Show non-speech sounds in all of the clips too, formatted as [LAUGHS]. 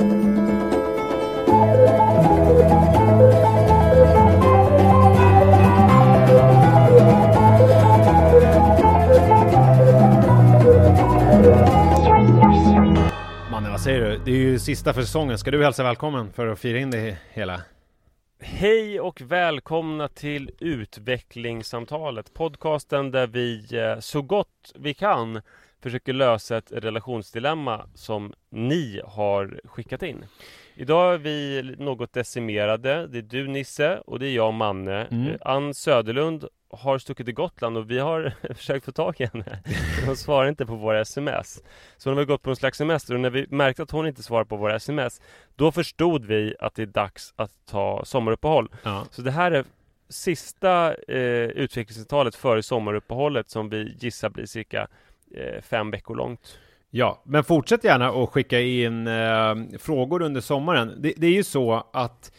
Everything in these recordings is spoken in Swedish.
Mannen, vad säger du? Det är ju sista för säsongen. Ska du hälsa välkommen för att fira in det hela? Hej och välkomna till Utvecklingssamtalet Podcasten där vi eh, så gott vi kan försöker lösa ett relationsdilemma som ni har skickat in. Idag är vi något decimerade. Det är du Nisse och det är jag Manne. Mm. Ann Söderlund har stuckit till Gotland och vi har [LAUGHS] försökt få tag i henne. [LAUGHS] Hon svarar inte på våra sms. Så hon har gått på någon slags semester och när vi märkte att hon inte svarar på våra sms Då förstod vi att det är dags att ta sommaruppehåll. Ja. Så det här är sista eh, utvecklingsavtalet före sommaruppehållet som vi gissar blir cirka Eh, fem veckor långt. Ja, men fortsätt gärna att skicka in eh, frågor under sommaren. Det, det är ju så att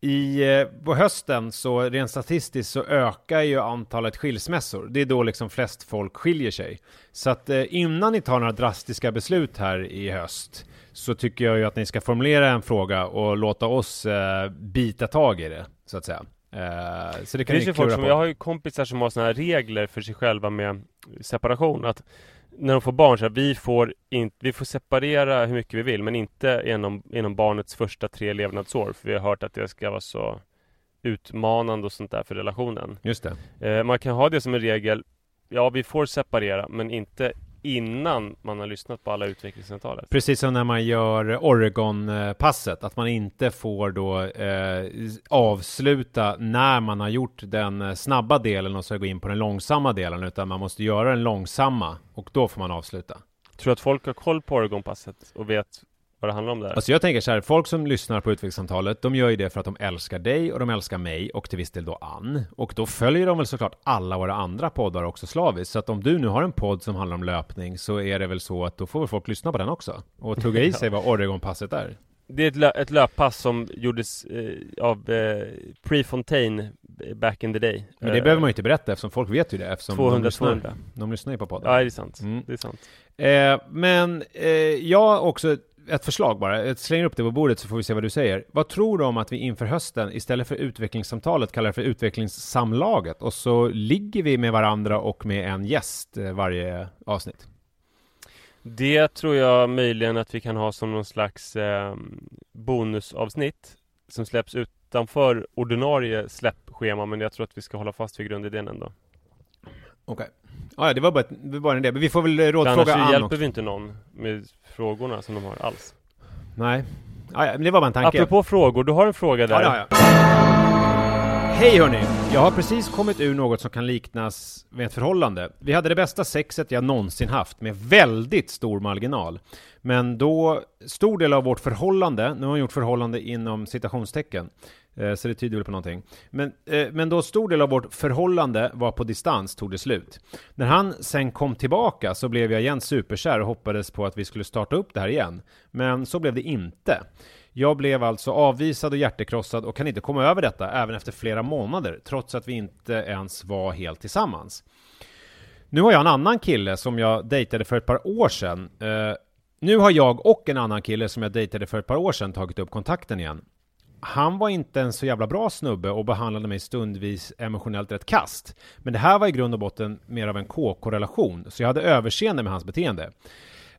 i, eh, på hösten så rent statistiskt så ökar ju antalet skilsmässor. Det är då liksom flest folk skiljer sig. Så att eh, innan ni tar några drastiska beslut här i höst så tycker jag ju att ni ska formulera en fråga och låta oss eh, bita tag i det, så att säga. Eh, så det Det kan finns ni klura som, på. jag har ju kompisar som har sådana här regler för sig själva med separation. Att när de får barn så här, vi får, in, vi får separera hur mycket vi vill men inte inom, inom barnets första tre levnadsår. För vi har hört att det ska vara så utmanande och sånt där för relationen. Just det. Eh, man kan ha det som en regel. Ja, vi får separera men inte innan man har lyssnat på alla utvecklingssamtalet. Precis som när man gör Oregon-passet, att man inte får då eh, avsluta när man har gjort den eh, snabba delen och så gå in på den långsamma delen, utan man måste göra den långsamma och då får man avsluta. Tror du att folk har koll på Oregon-passet och vet vad det handlar om där? Alltså jag tänker så här, folk som lyssnar på utvecklingssamtalet, de gör ju det för att de älskar dig och de älskar mig och till viss del då Ann. Och då följer de väl såklart alla våra andra poddar också slaviskt. Så att om du nu har en podd som handlar om löpning så är det väl så att då får väl folk lyssna på den också. Och tugga i sig [LAUGHS] vad Oregon-passet är. Det är ett, lö- ett löppass som gjordes eh, av eh, Prefontaine back in the day. Men det Eh, behöver man ju inte berätta eftersom folk vet ju det eftersom 200, de, lyssnar, 200. de lyssnar ju på podden. Ja, det är sant. Mm. Det är sant. Eh, men eh, jag också ett förslag bara. Jag slänger upp det på bordet så får vi se vad du säger. Vad tror du om att vi inför hösten istället för utvecklingssamtalet kallar det för utvecklingssamlaget och så ligger vi med varandra och med en gäst eh, varje avsnitt? Det tror jag möjligen att vi kan ha som någon slags eh, bonusavsnitt som släpps utanför ordinarie släppschema men jag tror att vi ska hålla fast vid grundidén ändå. Okej. Ah, ja, det var bara, det var bara en idé. Men vi får väl annars rådfråga så Ann hjälper också. vi inte någon med frågorna som de har alls. Nej. Ja, men det var bara en tanke. Apropå frågor, du har en fråga där. Ja, jag. Hej hörni! Jag har precis kommit ur något som kan liknas med ett förhållande. Vi hade det bästa sexet jag någonsin haft med väldigt stor marginal. Men då, stor del av vårt förhållande, nu har jag gjort förhållande inom citationstecken, Eh, så det tyder väl på någonting. Men, eh, men då stor del av vårt förhållande var på distans tog det slut. När han sen kom tillbaka så blev jag igen superkär och hoppades på att vi skulle starta upp det här igen. Men så blev det inte. Jag blev alltså avvisad och hjärtekrossad och kan inte komma över detta även efter flera månader, trots att vi inte ens var helt tillsammans. Nu har jag en annan kille som jag dejtade för ett par år sedan. Eh, nu har jag och en annan kille som jag dejtade för ett par år sedan tagit upp kontakten igen. Han var inte en så jävla bra snubbe och behandlade mig stundvis emotionellt rätt kast. Men det här var i grund och botten mer av en KK-relation, så jag hade överseende med hans beteende.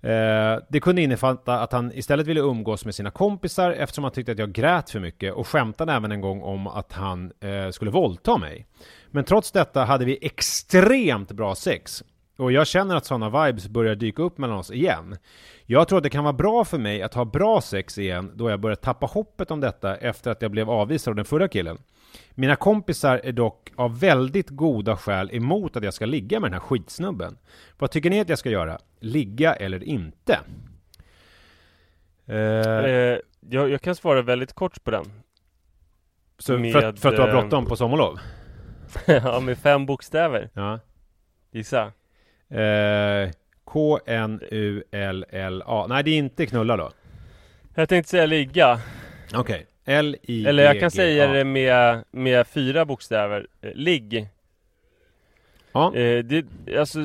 Eh, det kunde innefatta att han istället ville umgås med sina kompisar eftersom han tyckte att jag grät för mycket och skämtade även en gång om att han eh, skulle våldta mig. Men trots detta hade vi extremt bra sex. Och jag känner att sådana vibes börjar dyka upp mellan oss igen. Jag tror att det kan vara bra för mig att ha bra sex igen då jag börjar tappa hoppet om detta efter att jag blev avvisad av den förra killen. Mina kompisar är dock av väldigt goda skäl emot att jag ska ligga med den här skitsnubben. Vad tycker ni att jag ska göra? Ligga eller inte? Eh, Eh, jag, jag kan svara väldigt kort på den. så med, för, att, för att du har eh, bråttom på sommarlov? [LAUGHS] ja, med fem bokstäver. Ja. Gissa. Eh, K-N-U-L-L-A. Nej, det är inte knulla då? Jag tänkte säga ligga. Okej. L-I-G-G-A. Eller jag kan säga det med, med fyra bokstäver. Eh, ligg. Ja. Eh, det, alltså...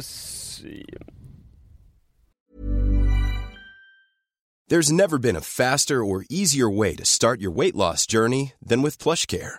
There's never been a faster or easier way to start your weight loss journey than with PlushCare.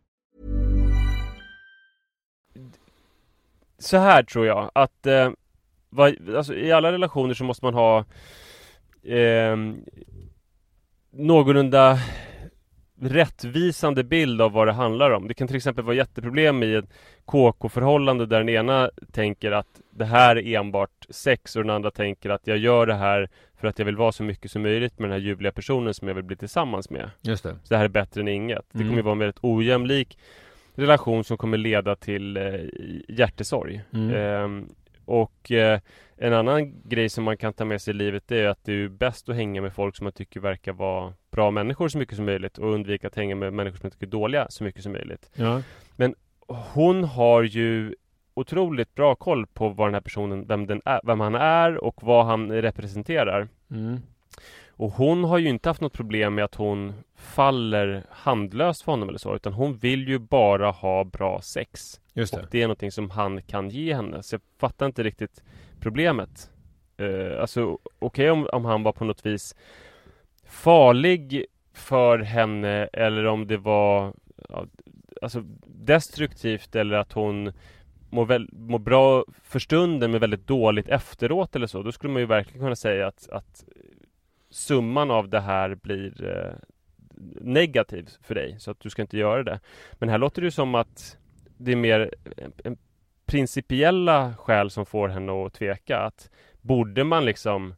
Så här tror jag att eh, vad, alltså, i alla relationer så måste man ha eh, någorlunda rättvisande bild av vad det handlar om. Det kan till exempel vara jätteproblem i ett KK-förhållande där den ena tänker att det här är enbart sex och den andra tänker att jag gör det här för att jag vill vara så mycket som möjligt med den här ljuvliga personen som jag vill bli tillsammans med. Just det. Så det här är bättre än inget. Det Mm. kommer ju vara en väldigt ojämlik relation som kommer leda till eh, hjärtesorg. Mm. Ehm, och eh, en annan grej som man kan ta med sig i livet det är att det är bäst att hänga med folk som man tycker verkar vara bra människor så mycket som möjligt och undvika att hänga med människor som man tycker är dåliga så mycket som möjligt. Ja. Hon har ju otroligt bra koll på vad den här personen, vem, den är, vem han är och vad han representerar. Mm. Och hon har ju inte haft något problem med att hon faller handlöst för honom eller så, utan hon vill ju bara ha bra sex. Just Och det. det är någonting som han kan ge henne. Så jag fattar inte riktigt problemet. Uh, alltså okej om, om han var på något vis farlig för henne eller om det var ja, alltså destruktivt eller att hon mår, väl, mår bra för stunden men väldigt dåligt efteråt eller så. Då skulle man ju verkligen kunna säga att, att summan av det här blir eh, negativ för dig så att du ska inte göra det. Men här låter det som att det är mer en, en principiella skäl som får henne att tveka. Att borde man liksom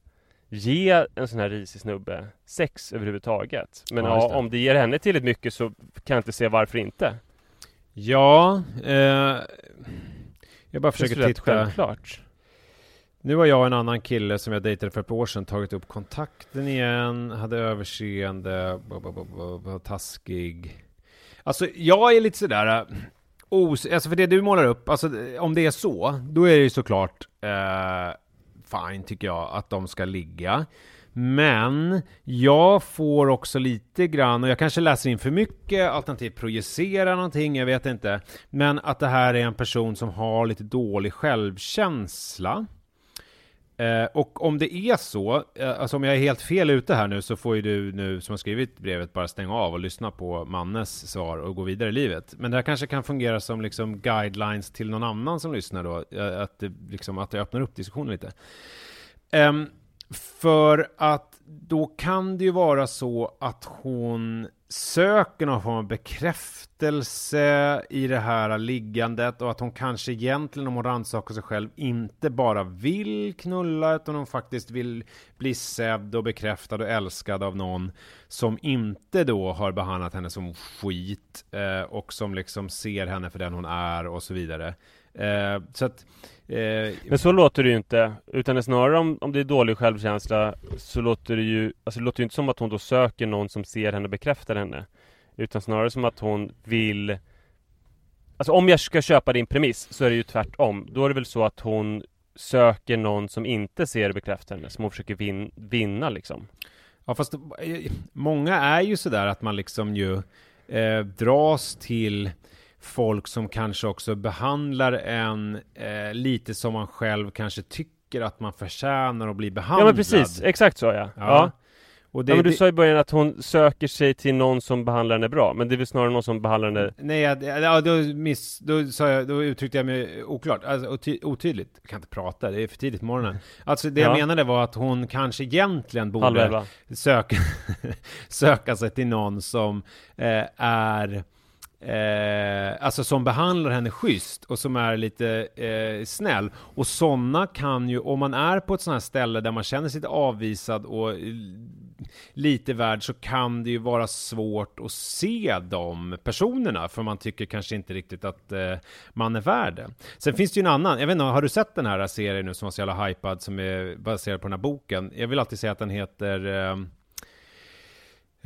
ge en sån här risig snubbe sex överhuvudtaget? Men Ja, ja, om det ger henne tillräckligt mycket så kan jag inte se varför inte. Ja, eh, jag bara försöker titta. självklart. Nu har jag och en annan kille som jag dejtade för ett par år sedan tagit upp kontakten igen, hade överseende, var taskig. Alltså jag är lite sådär, äh, os alltså för det du målar upp, alltså om det är så, då är det ju såklart eh, fine tycker jag att de ska ligga. Men jag får också lite grann, och jag kanske läser in för mycket, alternativt projicerar någonting, jag vet inte. Men att det här är en person som har lite dålig självkänsla. Eh, och om det är så, eh, alltså om jag är helt fel ute här nu så får ju du nu som har skrivit brevet bara stänga av och lyssna på Mannes svar och gå vidare i livet. Men det här kanske kan fungera som liksom guidelines till någon annan som lyssnar då, eh, att det, liksom, att det öppnar upp diskussionen lite. Ehm, för att då kan det ju vara så att hon söker någon form av bekräftelse i det här liggandet och att hon kanske egentligen om hon rannsakar sig själv inte bara vill knulla utan hon faktiskt vill bli sedd och bekräftad och älskad av någon som inte då har behandlat henne som skit eh, och som liksom ser henne för den hon är och så vidare. Eh, så att eh, Men så låter det ju inte. Utan snarare om, om det är dålig självkänsla så låter det ju Alltså det låter ju inte som att hon då söker någon som ser henne och bekräftar henne. Utan snarare som att hon vill Alltså om jag ska köpa din premiss så är det ju tvärtom. Då är det väl så att hon söker någon som inte ser och bekräftar henne. Som hon försöker vin, vinna liksom. Ja, fast eh, många är ju sådär att man liksom ju eh, dras till folk som kanske också behandlar en eh, lite som man själv kanske tycker att man förtjänar att bli behandlad. Ja men precis, exakt så ja. ja. Ja. Och det, ja, men du det- sa i början att hon söker sig till någon som behandlar henne bra, men det är väl snarare någon som behandlar henne... Nej, jag- ja, då, miss, då, sa jag, då uttryckte jag mig oklart, alltså, oty, otydligt. Jag kan inte prata, det är för tidigt på morgonen. Alltså det jag Ja. menade var att hon kanske egentligen borde söka, [LAUGHS] söka sig till någon som eh, är Eh, alltså som behandlar henne schysst och som är lite eh, snäll. Och sådana kan ju, om man är på ett sånt här ställe där man känner sig lite avvisad och eh, lite värd så kan det ju vara svårt att se de personerna för man tycker kanske inte riktigt att eh, man är värd det. Sen finns det ju en annan, jag vet inte, har du sett den här serien nu som var så jävla hypad som är baserad på den här boken? Jag vill alltid säga att den heter eh,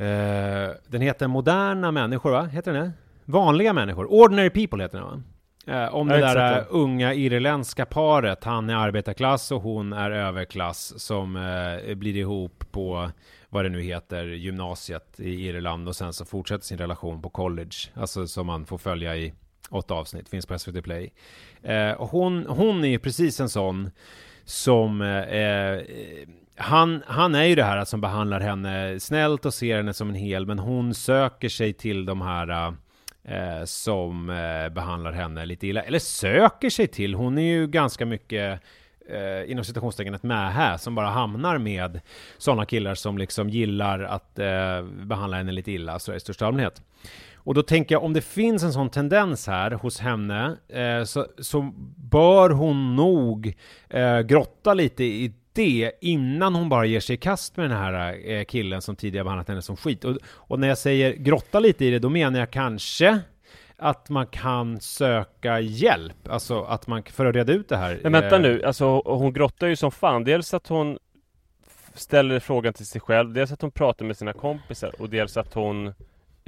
eh Den heter Moderna människor va? Heter den det? Vanliga människor, Ordinary People heter den va? Eh, om det har inte där sett eh, unga irländska paret, han är arbetarklass och hon är överklass som eh, blir ihop på vad det nu heter, gymnasiet i Irland och sen så fortsätter sin relation på college, alltså som man får följa i åtta avsnitt, finns på SVT Play. Eh, och hon, hon är ju precis en sån som eh, han, han är ju det här som behandlar henne snällt och ser henne som en hel, men hon söker sig till de här eh, som eh, behandlar henne lite illa. Eller söker sig till, hon är ju ganska mycket eh, inom citationstecken ett mähä som bara hamnar med sådana killar som liksom gillar att eh, behandla henne lite illa, så i största allmänhet. Och då tänker jag om det finns en sån tendens här hos henne eh, så, så bör hon nog eh, grotta lite i det innan hon bara ger sig i kast med den här eh, killen som tidigare behandlat henne som skit. Och, och när jag säger grotta lite i det, då menar jag kanske att man kan söka hjälp, alltså att man för att reda ut det här. Men vänta eh, nu, alltså hon grottar ju som fan. Dels att hon ställer frågan till sig själv, dels att hon pratar med sina kompisar och dels att hon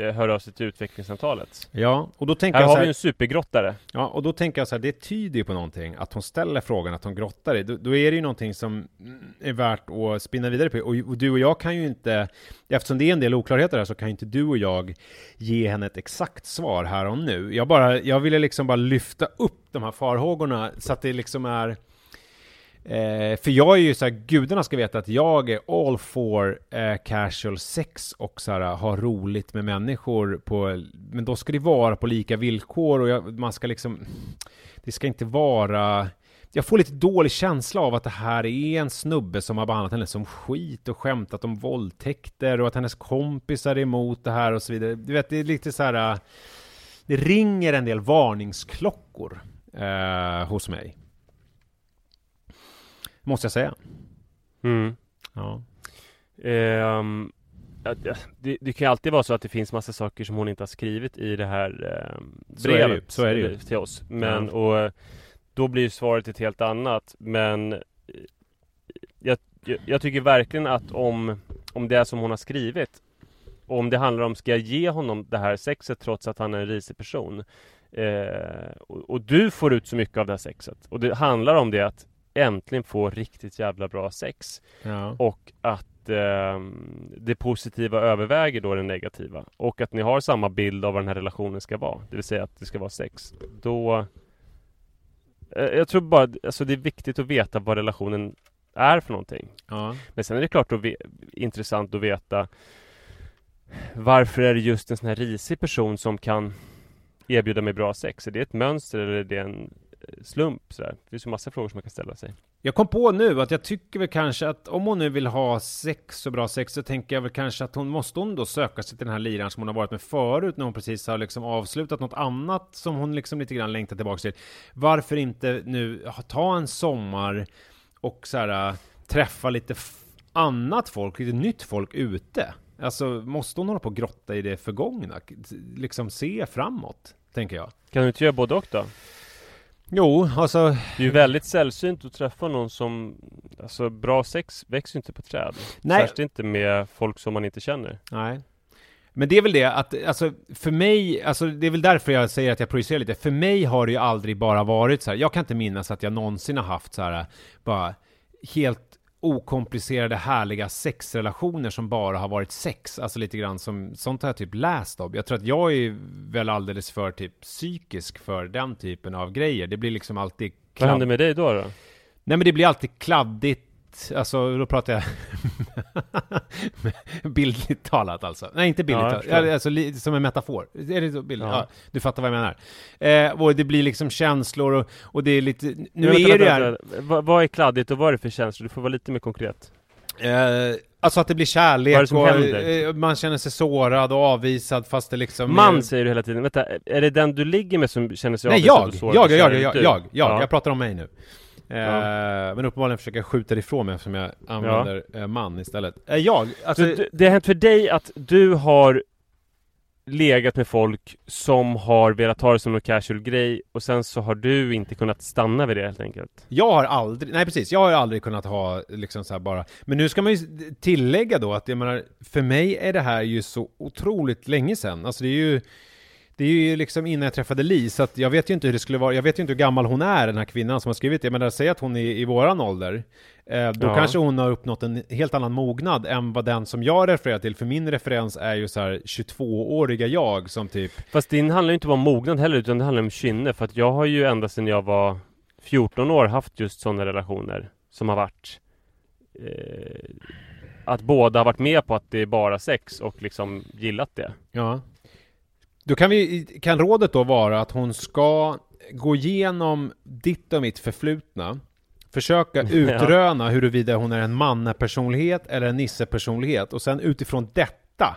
hör av sig till utvecklingssamtalet. Ja, och då tänker Här jag har så vi här, en supergrottare. Ja, och då tänker jag så här, det tyder ju på någonting, att hon ställer frågan, att hon grottar i. Då, då är det ju någonting som mm, är värt att spinna vidare på. Och, och du och jag kan ju inte, eftersom det är en del oklarheter här, så kan ju inte du och jag ge henne ett exakt svar här och nu. Jag bara, jag ville liksom bara lyfta upp de här farhågorna, så att det liksom är Eh, för jag är ju så här, gudarna ska veta att jag är all for eh, casual sex och så här, ha roligt med människor på, men då ska det vara på lika villkor och jag, man ska liksom, det ska inte vara, jag får lite dålig känsla av att det här är en snubbe som har behandlat henne som skit och skämtat om våldtäkter och att hennes kompisar är emot det här och så vidare. Du vet, det är lite så här, eh, det ringer en del varningsklockor eh, hos mig. Måste jag säga. Mm. Ja. Ja, det, det kan ju alltid vara så att det finns massa saker som hon inte har skrivit i det här ehm, Så är det ju, brevet så är det ju. till oss. Men, Ja. och då blir ju svaret ett helt annat. Men eh, jag, jag, jag tycker verkligen att om, om det är som hon har skrivit och om det handlar om, ska jag ge honom det här sexet trots att han är en risig person? Eh, och, och du får ut så mycket av det här sexet. Och det handlar om det att äntligen få riktigt jävla bra sex. Ja. Och att eh, det positiva överväger då det negativa. Och att ni har samma bild av vad den här relationen ska vara. Det vill säga att det ska vara sex. Då... Eh, jag tror bara, alltså det är viktigt att veta vad relationen är för någonting. ja. Men sen är det klart att ve- intressant att veta varför är det just en sån här risig person som kan erbjuda mig bra sex? Är det ett mönster eller är det en slump? Sådär? Det finns ju massa frågor som man kan ställa sig. Jag kom på nu att jag tycker väl kanske att om hon nu vill ha sex och bra sex så tänker jag väl kanske att hon måste hon då söka sig till den här liraren som hon har varit med förut när hon precis har liksom avslutat något annat som hon liksom lite grann längtar tillbaka till. Varför inte nu ta en sommar och så här äh, träffa lite annat folk, lite nytt folk ute? Alltså måste hon hålla på och grotta i det förgångna? Liksom se framåt, tänker jag. Kan du inte göra både och då? Jo, alltså Det är ju väldigt sällsynt att träffa någon som Alltså bra sex växer ju inte på träd Nej. Särskilt inte med folk som man inte känner Nej. Men det är väl det att, alltså för mig, alltså det är väl därför jag säger att jag projicerar lite. För mig har det ju aldrig bara varit så här. jag kan inte minnas att jag någonsin har haft så här, bara helt okomplicerade härliga sexrelationer som bara har varit sex. Alltså lite grann som, sånt har jag typ läst om. Jag tror att jag är väl alldeles för typ psykisk för den typen av grejer. Det blir liksom alltid Vad händer med dig då? då? Nej men det blir alltid kladdigt alltså då pratar jag [LAUGHS] bildligt talat alltså. Nej, inte bildligt ja, talat, alltså som en metafor. Är det så bildligt? Ja. ja. du fattar vad jag menar. Eh, och det blir liksom känslor och, och det är lite, nu är vänta, det här... Vad, vad är kladdigt och vad är det för känslor? Du får vara lite mer konkret. Eh, alltså att det blir kärlek det och händer? Eh, man känner sig sårad och avvisad fast det liksom Man är... säger du hela tiden, vänta, är det den du ligger med som känner sig Nej, avvisad jag, och sårad? Jag, jag, jag, jag, jag, jag, jag, jag pratar om mig nu. Ja. Men uppenbarligen försöker jag skjuta det ifrån mig eftersom jag använder ja. Eh, man istället. Eh, jag, alltså... Så det har hänt för dig att du har legat med folk som har velat ha det som en casual grej och sen så har du inte kunnat stanna vid det helt enkelt. Jag har aldrig, nej precis, jag har aldrig kunnat ha liksom så bara, men nu ska man ju tillägga då att jag menar, för mig är det här ju så otroligt länge sedan, alltså det är ju det är ju liksom innan jag träffade Li, så att jag vet ju inte hur det skulle vara, jag vet ju inte hur gammal hon är, den här kvinnan som har skrivit det, men säg att hon är i våran ålder, eh, då ja. kanske hon har uppnått en helt annan mognad än vad den som jag refererar till, för min referens är ju så här 22-åriga jag som typ Fast din handlar ju inte om mognad heller, utan det handlar om kynne, för att jag har ju ända sedan jag var 14 år haft just sådana relationer som har varit eh, att båda har varit med på att det är bara sex och liksom gillat det. Ja. Då kan, vi, kan rådet då vara att hon ska gå igenom ditt och mitt förflutna Försöka [LAUGHS] utröna ja. huruvida hon är en mannapersonlighet eller en nissepersonlighet och sen utifrån detta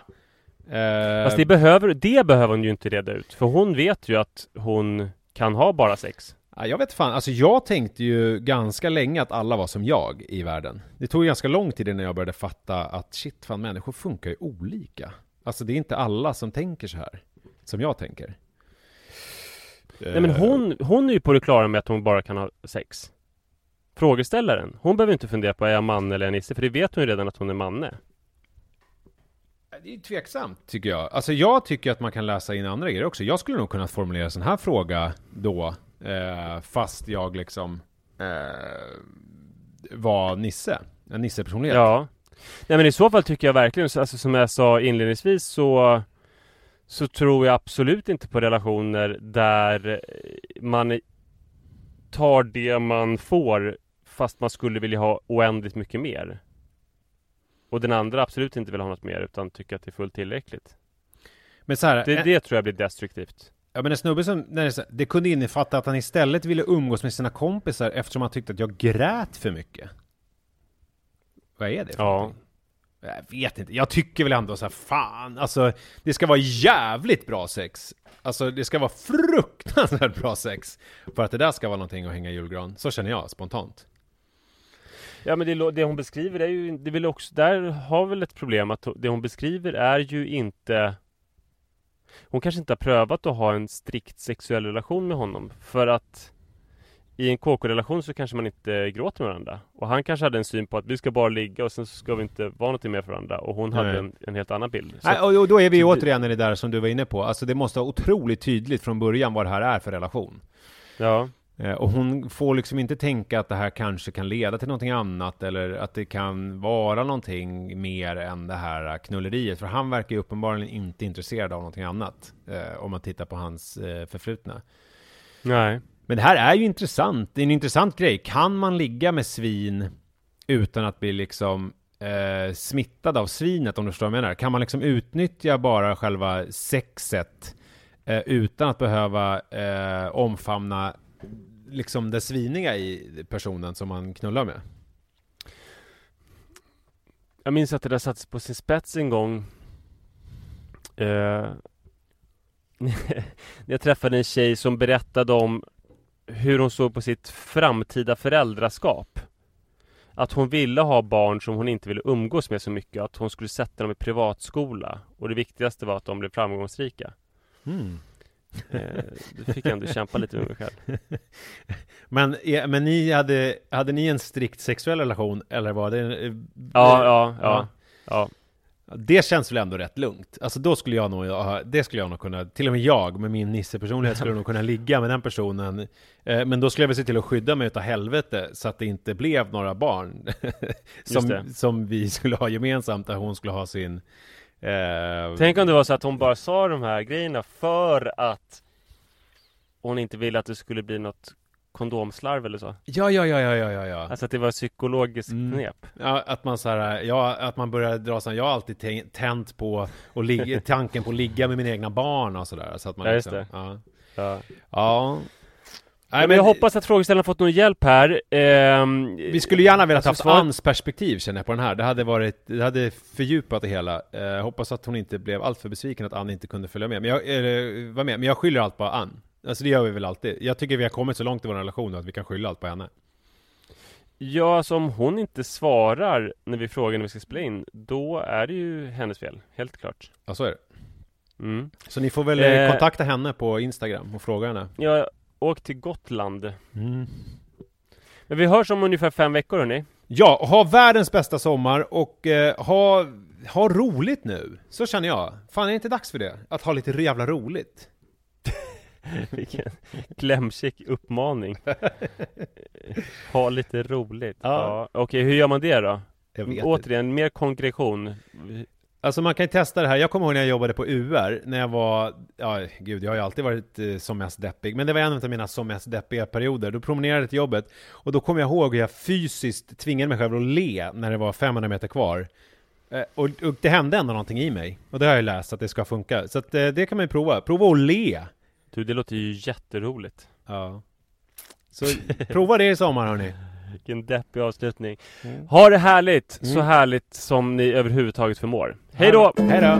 eh... Fast det behöver, det behöver hon ju inte reda ut För hon vet ju att hon kan ha bara sex. Ja, jag vet fan, alltså jag tänkte ju ganska länge att alla var som jag i världen. Det tog ganska lång tid innan jag började fatta att shit fan, människor funkar ju olika. Alltså det är inte alla som tänker så här som jag tänker. Nej men hon, hon är ju på det klara med att hon bara kan ha sex. Frågeställaren, hon behöver inte fundera på är jag man eller en nisse, för det vet hon ju redan att hon är manne. Det är tveksamt, tycker jag. Alltså jag tycker att man kan läsa in andra grejer också. Jag skulle nog kunna formulera en sån här fråga då, eh, fast jag liksom eh, var Nisse. En Nisse-personlighet. Ja. Nej men i så fall tycker jag verkligen, alltså som jag sa inledningsvis så så tror jag absolut inte på relationer där man tar det man får fast man skulle vilja ha oändligt mycket mer. Och den andra absolut inte vill ha något mer utan tycker att det är fullt tillräckligt. Men så här, det, det tror jag blir destruktivt. Ja men en snubbe som, det, det kunde innefatta att han istället ville umgås med sina kompisar eftersom han tyckte att jag grät för mycket. Vad är det för Ja. Någonting? Jag vet inte, jag tycker väl ändå så här, fan, alltså det ska vara jävligt bra sex. Alltså det ska vara fruktansvärt bra sex. För att det där ska vara någonting att hänga i julgran. Så känner jag spontant. Ja men det, det hon beskriver är ju, det vill också, där har väl ett problem att det hon beskriver är ju inte Hon kanske inte har prövat att ha en strikt sexuell relation med honom för att i en KK-relation så kanske man inte gråter med varandra. Och han kanske hade en syn på att vi ska bara ligga och sen ska vi inte vara någonting mer för varandra. Och hon hade en, en, helt annan bild. Så Nej, och då är vi ju återigen i det där som du var inne på. Alltså det måste vara otroligt tydligt från början vad det här är för relation. Ja. Eh, och hon får liksom inte tänka att det här kanske kan leda till någonting annat eller att det kan vara någonting mer än det här knulleriet. För han verkar ju uppenbarligen inte intresserad av någonting annat. Eh, om man tittar på hans eh, förflutna. Nej. Men det här är ju intressant. Det är en intressant grej. Kan man ligga med svin utan att bli liksom eh, smittad av svinet, om du förstår vad jag menar? Kan man liksom utnyttja bara själva sexet eh, utan att behöva eh, omfamna liksom det sviniga i personen som man knullar med? Jag minns att det där sattes på sin spets en gång. Eh, [LAUGHS] jag träffade en tjej som berättade om hur hon såg på sitt framtida föräldraskap. Att hon ville ha barn som hon inte ville umgås med så mycket. Att hon skulle sätta dem i privatskola. Och det viktigaste var att de blev framgångsrika. Mm. Eh, det fick jag ändå kämpa lite med mig själv. [LAUGHS] Men, men ni hade, hade ni en strikt sexuell relation? Eller var det? Ja, ja, ja. ja. Det känns väl ändå rätt lugnt. Alltså då skulle jag nog, det skulle jag nog kunna, till och med jag med min Nisse-personlighet skulle nog kunna ligga med den personen. Eh, Men då skulle jag väl se till att skydda mig utav helvete så att det inte blev några barn. [LAUGHS] som, som vi skulle ha gemensamt, där hon skulle ha sin... Eh, Tänk om det var så att hon bara sa de här grejerna för att hon inte ville att det skulle bli något kondomslarv eller så. Ja, ja, ja, ja, ja, ja. Alltså att det var psykologiskt Mm. knep. Ja, att man så här, ja, att man börjar dra sig, jag har alltid tän- tänt på och ligga, [LAUGHS] tanken på att ligga med mina egna barn och sådär. Så att man Ja, just liksom, det. Ja. Ja. ja. Nej, men jag hoppas att frågeställaren fått någon hjälp här. Ehm, Vi skulle gärna velat alltså, haft svaret- Anns perspektiv känner jag på den här. Det hade varit, det hade fördjupat det hela. Eh, hoppas att hon inte blev alltför besviken att Ann inte kunde följa med. Men jag, eller, var med. Men jag skyller allt på Ann. Alltså det gör vi väl alltid. Jag tycker vi har kommit så långt i vår relation att vi kan skylla allt på henne. Ja, alltså om hon inte svarar när vi frågar när vi ska spela in, då är det ju hennes fel. Helt klart. Ja, så är det. Mm. Så ni får väl eh, Eh. kontakta henne på Instagram och fråga henne. Jag åkte till Gotland. Mm. Men vi hörs om ungefär fem veckor hörni. Ja, ha världens bästa sommar och eh, ha, ha roligt nu. Så känner jag. Fan, är det inte dags för det? Att ha lite jävla roligt. [LAUGHS] Vilken klämkäck uppmaning. ha lite roligt. Ja. Ja. Okej, hur gör man det då? Vet inte. Återigen, mer konkretion. Alltså man kan ju testa det här. Jag kommer ihåg när jag jobbade på UR, när jag var, ja gud, jag har ju alltid varit eh, som mest deppig, men det var en av mina som mest deppiga perioder. Då promenerade jag till jobbet, och då kommer jag ihåg hur jag fysiskt tvingade mig själv att le när det var 500 meter kvar. Eh, Och, och det hände ändå någonting i mig, och det har jag läst att det ska funka. Så att, eh, det kan man ju prova. Prova att le! Du, det låter ju jätteroligt. Ja. Så prova det i sommar hörni. [LAUGHS] Vilken deppig avslutning. Mm. Ha det härligt! Så Mm. härligt som ni överhuvudtaget förmår. Hej då! Hej då!